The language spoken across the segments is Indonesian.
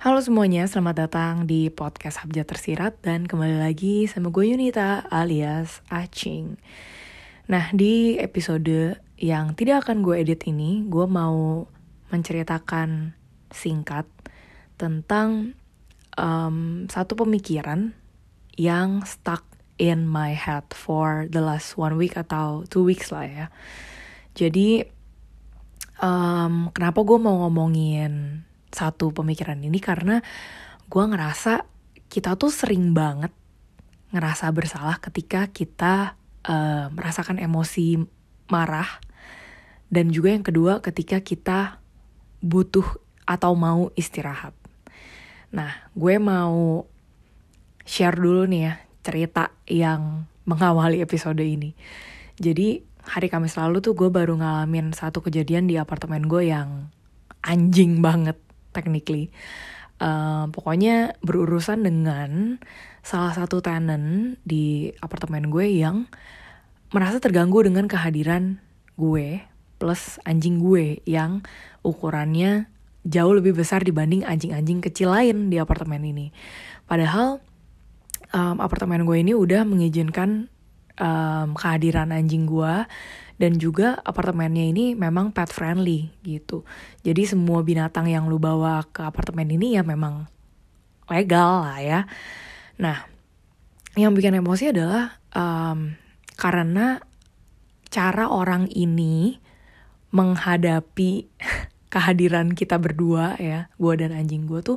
Halo semuanya, selamat datang di podcast Habja Tersirat dan kembali lagi sama gue Yunita alias Acing. Nah, di episode yang tidak akan gue edit ini, gue mau menceritakan singkat tentang um, satu pemikiran yang stuck in my head for the last one week atau two weeks lah ya. Jadi, um, kenapa gue mau ngomongin satu pemikiran ini karena gue ngerasa kita tuh sering banget ngerasa bersalah ketika kita uh, merasakan emosi marah dan juga yang kedua ketika kita butuh atau mau istirahat. Nah, gue mau share dulu nih ya cerita yang mengawali episode ini. Jadi hari Kamis lalu tuh gue baru ngalamin satu kejadian di apartemen gue yang anjing banget technically. Uh, pokoknya berurusan dengan salah satu tenant di apartemen gue yang merasa terganggu dengan kehadiran gue plus anjing gue yang ukurannya jauh lebih besar dibanding anjing-anjing kecil lain di apartemen ini. Padahal um, apartemen gue ini udah mengizinkan um, kehadiran anjing gue dan juga apartemennya ini memang pet friendly gitu. Jadi semua binatang yang lu bawa ke apartemen ini ya memang legal lah ya. Nah, yang bikin emosi adalah um, karena cara orang ini menghadapi kehadiran kita berdua ya, gue dan anjing gue tuh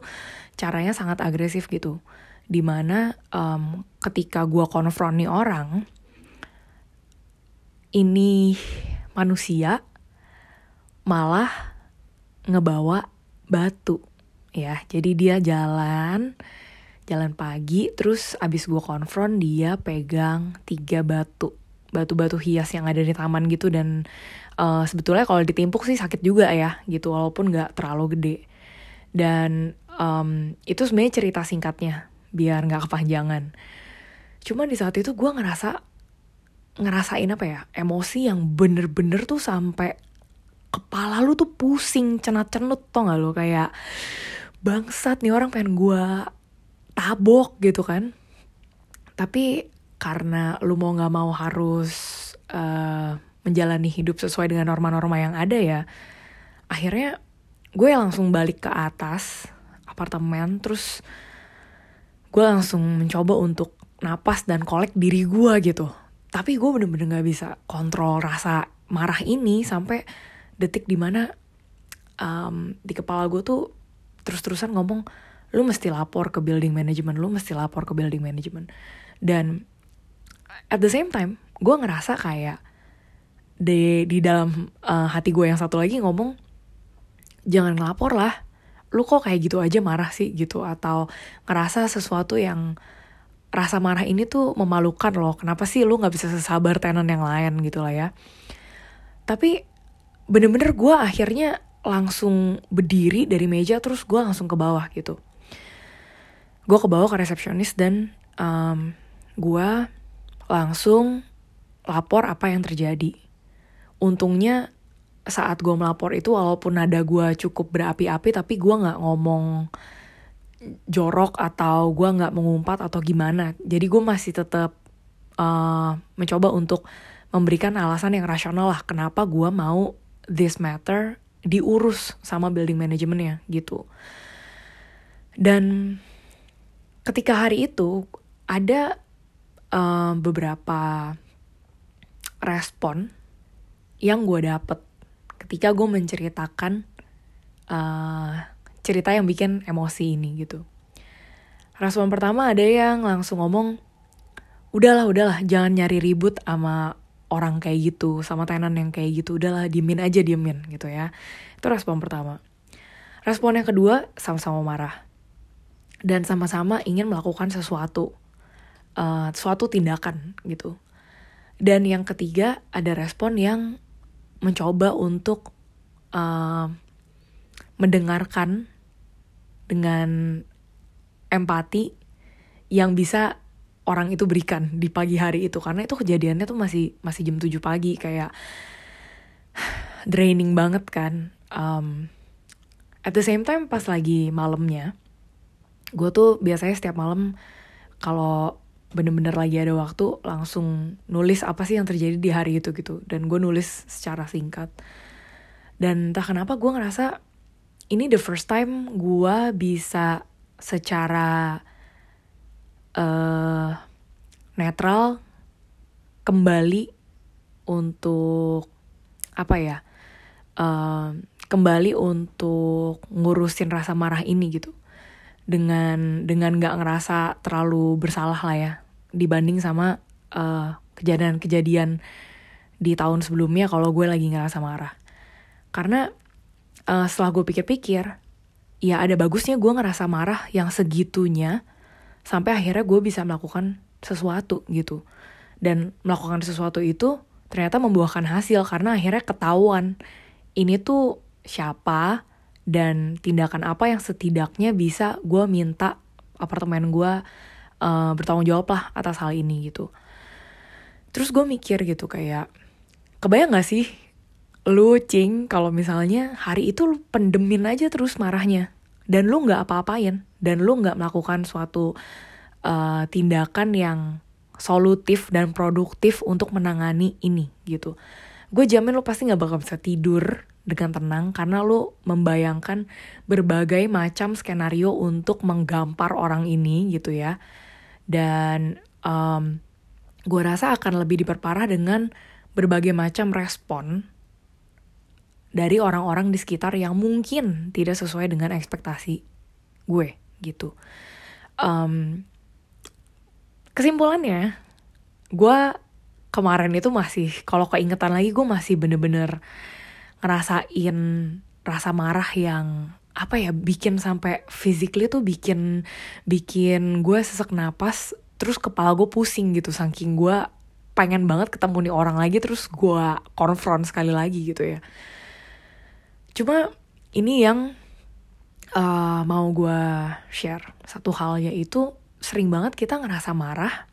caranya sangat agresif gitu. Di mana um, ketika gue konfront orang, ini manusia malah ngebawa batu. Ya jadi dia jalan jalan pagi terus abis gue konfront dia pegang tiga batu. Batu-batu hias yang ada di taman gitu dan uh, sebetulnya kalau ditimpuk sih sakit juga ya gitu walaupun nggak terlalu gede. Dan um, itu sebenarnya cerita singkatnya biar nggak kepanjangan. Cuma di saat itu gue ngerasa ngerasain apa ya emosi yang bener-bener tuh sampai kepala lu tuh pusing cenat-cenut tau gak lo kayak bangsat nih orang pengen gue tabok gitu kan. Tapi karena lu mau nggak mau harus uh, menjalani hidup sesuai dengan norma-norma yang ada ya akhirnya gue langsung balik ke atas apartemen terus gue langsung mencoba untuk napas dan kolek diri gue gitu tapi gue bener-bener gak bisa kontrol rasa marah ini sampai detik di mana um, di kepala gue tuh terus-terusan ngomong lu mesti lapor ke building management lu mesti lapor ke building management. Dan at the same time gue ngerasa kayak di di dalam uh, hati gue yang satu lagi ngomong jangan ngelapor lah lu kok kayak gitu aja marah sih gitu. Atau ngerasa sesuatu yang rasa marah ini tuh memalukan loh. Kenapa sih lu gak bisa sesabar tenan yang lain gitu lah ya. Tapi bener-bener gue akhirnya langsung berdiri dari meja terus gue langsung ke bawah gitu. Gue ke bawah ke resepsionis dan um, gue langsung lapor apa yang terjadi. Untungnya saat gue melapor itu walaupun nada gue cukup berapi-api tapi gue gak ngomong jorok atau gue nggak mengumpat atau gimana. Jadi gue masih tetap uh, eh, mencoba untuk memberikan alasan yang rasional lah kenapa gue mau this matter diurus sama building manajemennya gitu. Dan ketika hari itu ada uh, beberapa respon yang gue dapet ketika gue menceritakan uh, cerita yang bikin emosi ini gitu. Respon pertama ada yang langsung ngomong, udahlah udahlah jangan nyari ribut sama orang kayak gitu, sama tenan yang kayak gitu, udahlah diemin aja diemin gitu ya. Itu respon pertama. Respon yang kedua sama-sama marah. Dan sama-sama ingin melakukan sesuatu, uh, suatu tindakan gitu. Dan yang ketiga ada respon yang mencoba untuk uh, mendengarkan dengan empati yang bisa orang itu berikan di pagi hari itu. Karena itu kejadiannya tuh masih masih jam 7 pagi kayak draining banget kan. Um, at the same time pas lagi malamnya gue tuh biasanya setiap malam kalau bener-bener lagi ada waktu langsung nulis apa sih yang terjadi di hari itu gitu. Dan gue nulis secara singkat. Dan entah kenapa gue ngerasa ini the first time gue bisa secara uh, netral kembali untuk apa ya uh, kembali untuk ngurusin rasa marah ini gitu dengan dengan nggak ngerasa terlalu bersalah lah ya dibanding sama eh, kejadian-kejadian di tahun sebelumnya kalau gue lagi ngerasa marah. Karena uh, setelah gue pikir-pikir, ya ada bagusnya gue ngerasa marah yang segitunya sampai akhirnya gue bisa melakukan sesuatu gitu. Dan melakukan sesuatu itu ternyata membuahkan hasil karena akhirnya ketahuan ini tuh siapa dan tindakan apa yang setidaknya bisa gue minta apartemen gue uh, bertanggung jawab lah atas hal ini gitu terus gue mikir gitu kayak kebayang gak sih lu cing kalau misalnya hari itu lu pendemin aja terus marahnya. Dan lu nggak apa-apain. Dan lu nggak melakukan suatu uh, tindakan yang solutif dan produktif untuk menangani ini gitu. Gue jamin lu pasti nggak bakal bisa tidur dengan tenang karena lu membayangkan berbagai macam skenario untuk menggampar orang ini gitu ya. Dan um, gue rasa akan lebih diperparah dengan berbagai macam respon dari orang-orang di sekitar yang mungkin tidak sesuai dengan ekspektasi gue gitu. Um, kesimpulannya, gue kemarin itu masih kalau keingetan lagi gue masih bener-bener ngerasain rasa marah yang apa ya bikin sampai physically tuh bikin bikin gue sesak napas terus kepala gue pusing gitu saking gue pengen banget ketemu nih orang lagi terus gue konfront sekali lagi gitu ya cuma ini yang uh, mau gue share satu hal yaitu sering banget kita ngerasa marah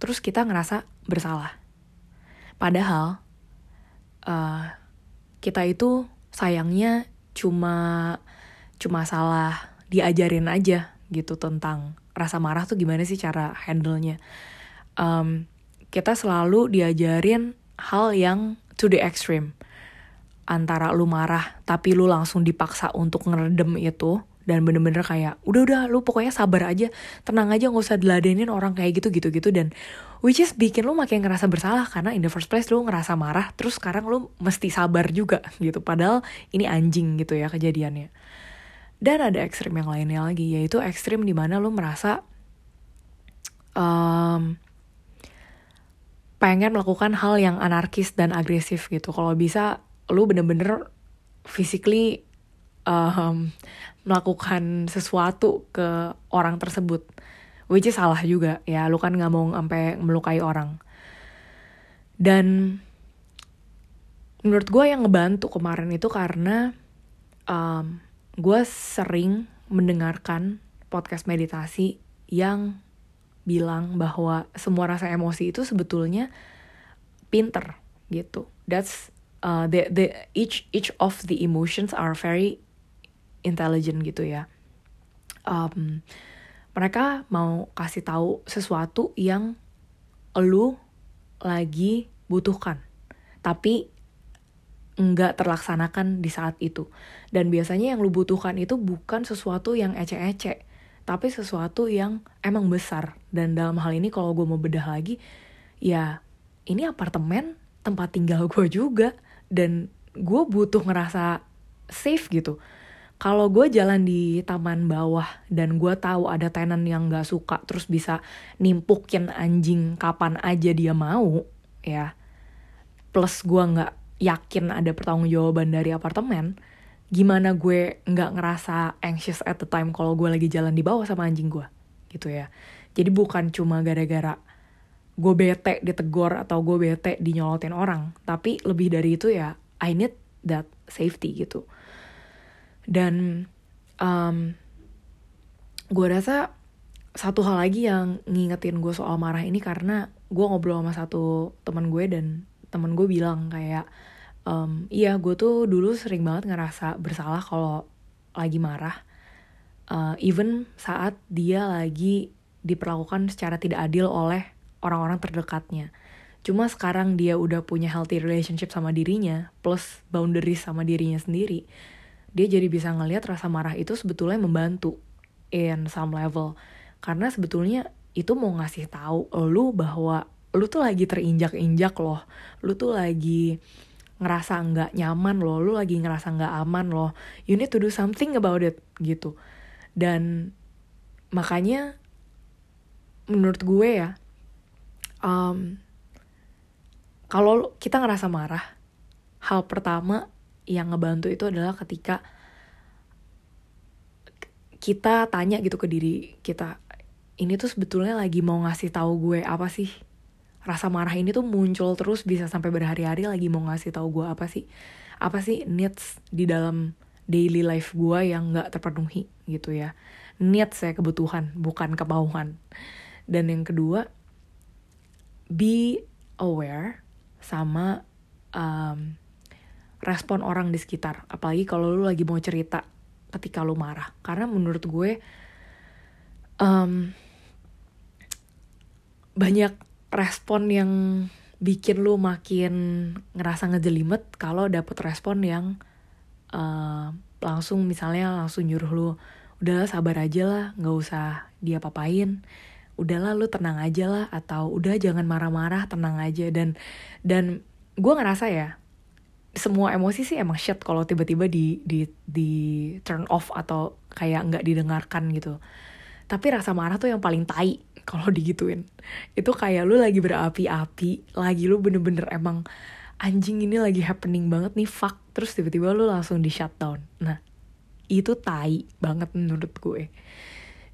terus kita ngerasa bersalah padahal uh, kita itu sayangnya cuma cuma salah diajarin aja gitu tentang rasa marah tuh gimana sih cara handle-nya. Um, kita selalu diajarin hal yang to the extreme. Antara lu marah tapi lu langsung dipaksa untuk ngeredem itu dan bener-bener kayak udah udah lu pokoknya sabar aja tenang aja nggak usah diladenin orang kayak gitu gitu gitu dan which is bikin lu makin ngerasa bersalah karena in the first place lu ngerasa marah terus sekarang lu mesti sabar juga gitu padahal ini anjing gitu ya kejadiannya dan ada ekstrim yang lainnya lagi, yaitu ekstrim di mana lu merasa um, pengen melakukan hal yang anarkis dan agresif gitu. Kalau bisa, lu bener-bener physically um, melakukan sesuatu ke orang tersebut. Which is salah juga ya, lu kan nggak mau sampai melukai orang. Dan menurut gue yang ngebantu kemarin itu karena um, gue sering mendengarkan podcast meditasi yang bilang bahwa semua rasa emosi itu sebetulnya pinter gitu. That's uh, the the each each of the emotions are very intelligent gitu ya. Um, mereka mau kasih tahu sesuatu yang lu lagi butuhkan, tapi nggak terlaksanakan di saat itu. Dan biasanya yang lu butuhkan itu bukan sesuatu yang ece-ece, tapi sesuatu yang emang besar. Dan dalam hal ini kalau gue mau bedah lagi, ya ini apartemen tempat tinggal gue juga. Dan gue butuh ngerasa safe gitu. Kalau gue jalan di taman bawah dan gue tahu ada tenan yang gak suka terus bisa nimpukin anjing kapan aja dia mau, ya. Plus gue nggak yakin ada pertanggungjawaban dari apartemen, gimana gue nggak ngerasa anxious at the time kalau gue lagi jalan di bawah sama anjing gue, gitu ya. Jadi bukan cuma gara-gara gue bete ditegor atau gue bete dinyolotin orang, tapi lebih dari itu ya I need that safety gitu. Dan um, gue rasa satu hal lagi yang ngingetin gue soal marah ini karena gue ngobrol sama satu teman gue dan teman gue bilang kayak um, iya gue tuh dulu sering banget ngerasa bersalah kalau lagi marah uh, even saat dia lagi diperlakukan secara tidak adil oleh orang-orang terdekatnya. Cuma sekarang dia udah punya healthy relationship sama dirinya plus boundaries sama dirinya sendiri dia jadi bisa ngelihat rasa marah itu sebetulnya membantu in some level. Karena sebetulnya itu mau ngasih tahu lu bahwa lu tuh lagi terinjak-injak loh. Lu tuh lagi ngerasa nggak nyaman loh. Lu lagi ngerasa nggak aman loh. You need to do something about it gitu. Dan makanya menurut gue ya um, kalau kita ngerasa marah hal pertama yang ngebantu itu adalah ketika kita tanya gitu ke diri kita ini tuh sebetulnya lagi mau ngasih tahu gue apa sih? Rasa marah ini tuh muncul terus bisa sampai berhari-hari lagi mau ngasih tahu gue apa sih? Apa sih needs di dalam daily life gue yang nggak terpenuhi? Gitu ya. Needs saya kebutuhan bukan kemauan. Dan yang kedua be aware sama um, respon orang di sekitar. Apalagi kalau lu lagi mau cerita ketika lu marah. Karena menurut gue um, banyak respon yang bikin lu makin ngerasa ngejelimet kalau dapet respon yang uh, langsung misalnya langsung nyuruh lu udahlah sabar aja lah nggak usah dia papain udahlah lu tenang aja lah atau udah jangan marah-marah tenang aja. Dan dan gue ngerasa ya semua emosi sih emang shit kalau tiba-tiba di di di turn off atau kayak nggak didengarkan gitu. Tapi rasa marah tuh yang paling tai kalau digituin. Itu kayak lu lagi berapi-api lagi lu bener-bener emang anjing ini lagi happening banget nih fuck. Terus tiba-tiba lu langsung di shutdown nah itu tai banget menurut gue.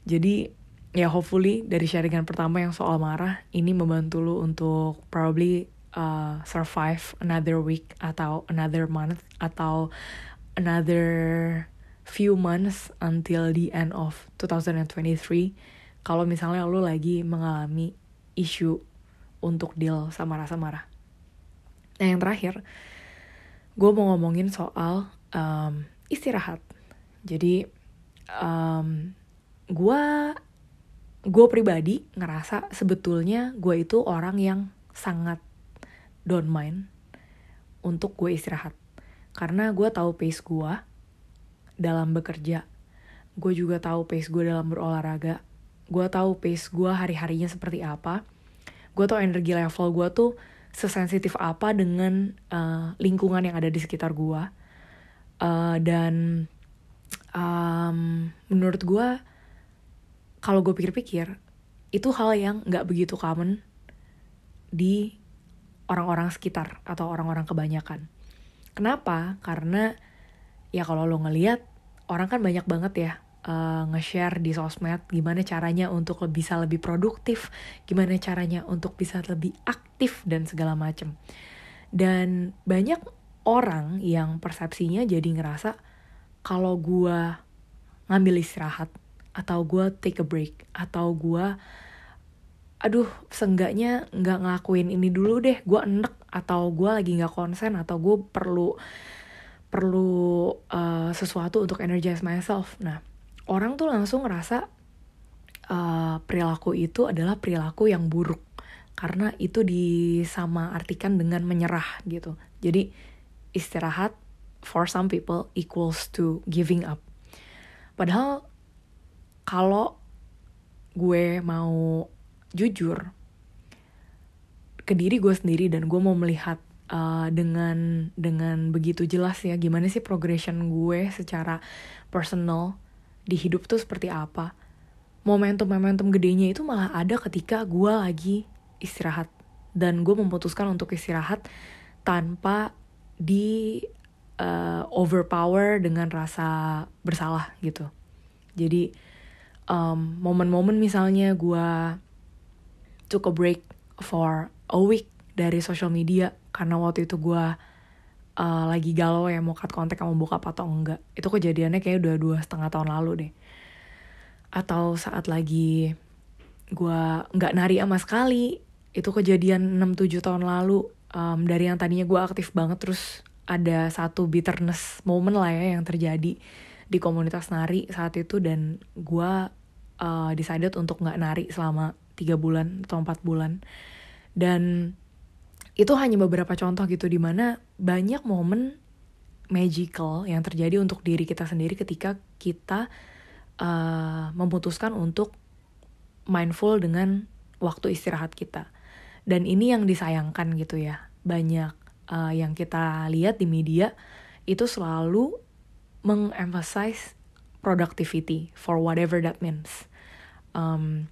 Jadi ya hopefully dari sharingan pertama yang soal marah ini membantu lu untuk probably uh, survive another week atau another month atau another few months until the end of 2023 kalau misalnya lo lagi mengalami isu untuk deal sama rasa marah. Nah yang terakhir, gue mau ngomongin soal um, istirahat. Jadi um, gue gue pribadi ngerasa sebetulnya gue itu orang yang sangat don't mind untuk gue istirahat. Karena gue tahu pace gue dalam bekerja. Gue juga tahu pace gue dalam berolahraga. Gue tahu pace gue hari-harinya seperti apa. Gue tahu energi level gue tuh sesensitif apa dengan uh, lingkungan yang ada di sekitar gue uh, dan um, menurut gue kalau gue pikir-pikir itu hal yang nggak begitu common di orang-orang sekitar atau orang-orang kebanyakan. Kenapa? Karena ya kalau lo ngeliat orang kan banyak banget ya uh, nge-share di sosmed gimana caranya untuk bisa lebih produktif, gimana caranya untuk bisa lebih aktif dan segala macem. Dan banyak orang yang persepsinya jadi ngerasa kalau gue ngambil istirahat atau gue take a break atau gue aduh seenggaknya nggak ngelakuin ini dulu deh gue enek atau gue lagi nggak konsen atau gue perlu perlu uh, sesuatu untuk energize myself nah orang tuh langsung ngerasa uh, perilaku itu adalah perilaku yang buruk karena itu disama artikan dengan menyerah gitu. Jadi istirahat for some people equals to giving up. Padahal kalau gue mau jujur ke diri gue sendiri dan gue mau melihat uh, dengan dengan begitu jelas ya gimana sih progression gue secara personal di hidup tuh seperti apa. Momentum-momentum gedenya itu malah ada ketika gue lagi istirahat. Dan gue memutuskan untuk istirahat tanpa di uh, overpower dengan rasa bersalah gitu. Jadi um, momen-momen misalnya gue took a break for a week dari social media karena waktu itu gue uh, lagi galau ya mau cut kontak sama bokap atau enggak. Itu kejadiannya kayak udah dua setengah tahun lalu deh. Atau saat lagi gue nggak nari sama sekali itu kejadian 6-7 tahun lalu um, dari yang tadinya gue aktif banget terus ada satu bitterness moment lah ya yang terjadi di komunitas nari saat itu dan gue uh, decided untuk nggak nari selama tiga bulan atau empat bulan. Dan itu hanya beberapa contoh gitu di mana banyak momen magical yang terjadi untuk diri kita sendiri ketika kita uh, memutuskan untuk mindful dengan waktu istirahat kita. Dan ini yang disayangkan gitu ya. Banyak uh, yang kita lihat di media itu selalu mengemphasize productivity for whatever that means. Um,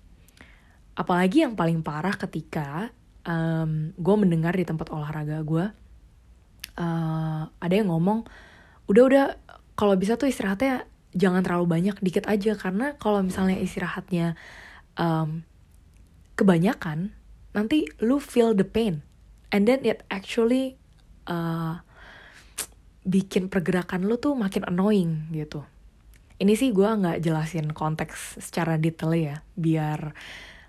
apalagi yang paling parah ketika um, gue mendengar di tempat olahraga gue uh, ada yang ngomong udah udah kalau bisa tuh istirahatnya jangan terlalu banyak dikit aja. Karena kalau misalnya istirahatnya um, kebanyakan nanti lu feel the pain. And then it actually uh, bikin pergerakan lu tuh makin annoying gitu ini sih gue nggak jelasin konteks secara detail ya biar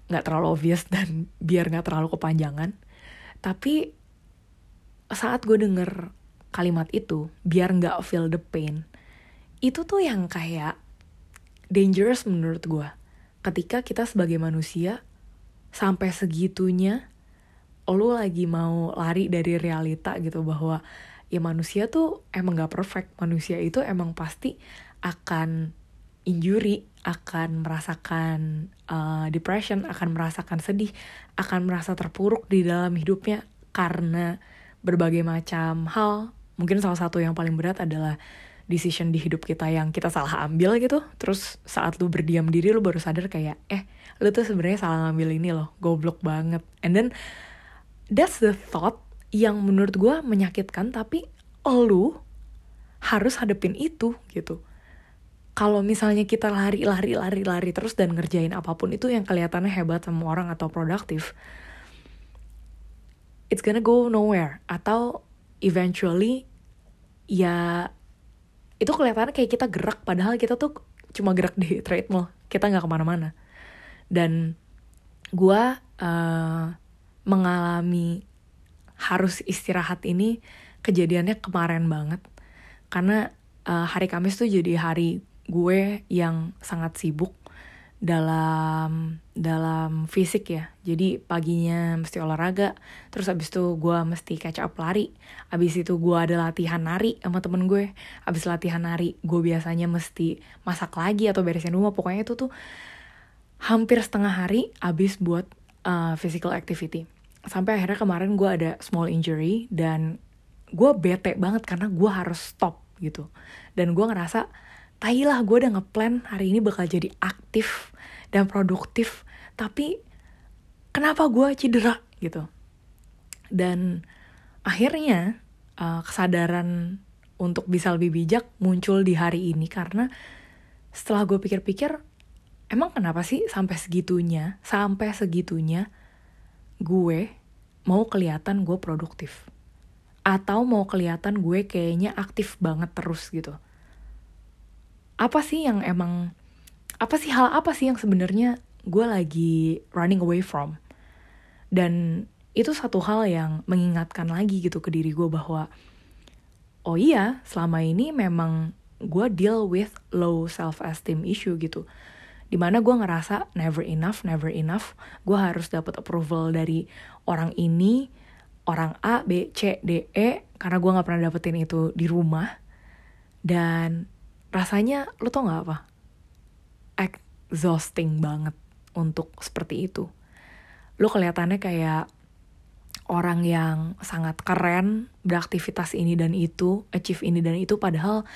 nggak terlalu obvious dan biar nggak terlalu kepanjangan. Tapi saat gue denger kalimat itu biar nggak feel the pain itu tuh yang kayak dangerous menurut gue ketika kita sebagai manusia sampai segitunya lo lagi mau lari dari realita gitu bahwa ya manusia tuh emang gak perfect manusia itu emang pasti akan injury akan merasakan uh, depression, akan merasakan sedih, akan merasa terpuruk di dalam hidupnya karena berbagai macam hal. Mungkin salah satu yang paling berat adalah decision di hidup kita yang kita salah ambil gitu. Terus saat lu berdiam diri lu baru sadar kayak eh lu tuh sebenarnya salah ngambil ini loh, goblok banget. And then that's the thought yang menurut gue menyakitkan tapi lu harus hadepin itu gitu. Kalau misalnya kita lari lari lari lari terus dan ngerjain apa pun itu yang kelihatannya hebat sama orang atau produktif it's gonna go nowhere. Atau eventually ya itu kelihatannya kayak kita gerak padahal kita tuh cuma gerak di treadmill kita nggak ke mana-mana. Dan gue uh, mengalami harus istirahat ini kejadiannya kemarin banget. Karena uh, hari Kamis tuh jadi hari gue yang sangat sibuk dalam dalam fisik ya. Jadi paginya mesti olahraga terus abis itu gue mesti catch up lari. Abis itu gue ada latihan nari sama temen gue. Abis latihan nari gue biasanya mesti masak lagi atau beresin rumah. Pokoknya itu tuh hampir setengah hari abis buat uh, physical activity sampai akhirnya kemarin gue ada small injury dan gue bete banget karena gue harus stop gitu. Dan gue ngerasa tai lah gue udah ngeplan hari ini bakal jadi aktif dan produktif tapi kenapa gue cedera? Gitu. Dan akhirnya uh, kesadaran untuk bisa lebih bijak muncul di hari ini karena setelah gue pikir-pikir emang kenapa sih sampai segitunya sampai segitunya gue mau kelihatan gue produktif. Atau mau kelihatan gue kayaknya aktif banget terus gitu. Apa sih yang emang apa sih hal apa sih yang sebenarnya gue lagi running away from? Dan itu satu hal yang mengingatkan lagi gitu ke diri gue bahwa oh iya selama ini memang gue deal with low self esteem issue gitu di mana gue ngerasa never enough never enough. Gue harus dapat approval dari orang ini orang A B C D E karena gue nggak pernah dapetin itu di rumah. Dan rasanya lo tau gak apa? Exhausting banget untuk seperti itu. Lo kelihatannya kayak orang yang sangat keren beraktivitas ini dan itu achieve ini dan itu padahal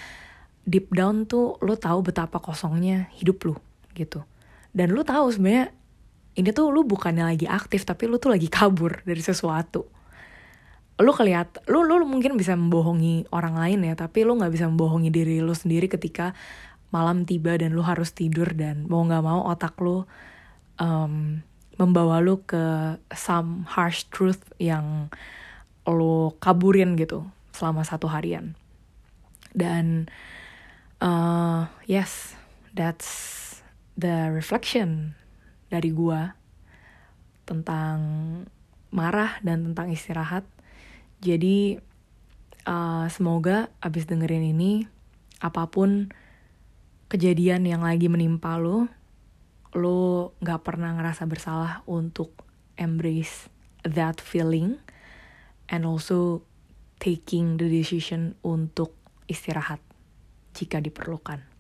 deep down tuh lo tahu betapa kosongnya hidup lo gitu. Dan lo tahu sebenarnya ini tuh lo bukannya lagi aktif tapi lo tuh lagi kabur dari sesuatu. Lu kelihat lu lu mungkin bisa membohongi orang lain ya tapi lu nggak bisa membohongi diri lu sendiri ketika malam tiba dan lu harus tidur dan mau nggak mau otak lu um, membawa lu ke some harsh truth yang lu kaburin gitu selama satu harian. Dan uh, yes that's the reflection dari gua tentang marah dan tentang istirahat jadi uh, semoga abis dengerin ini apa pun kejadian yang lagi menimpa lo, lo gak pernah ngerasa bersalah untuk embrace that feeling and also taking the decision untuk istirahat jika diperlukan.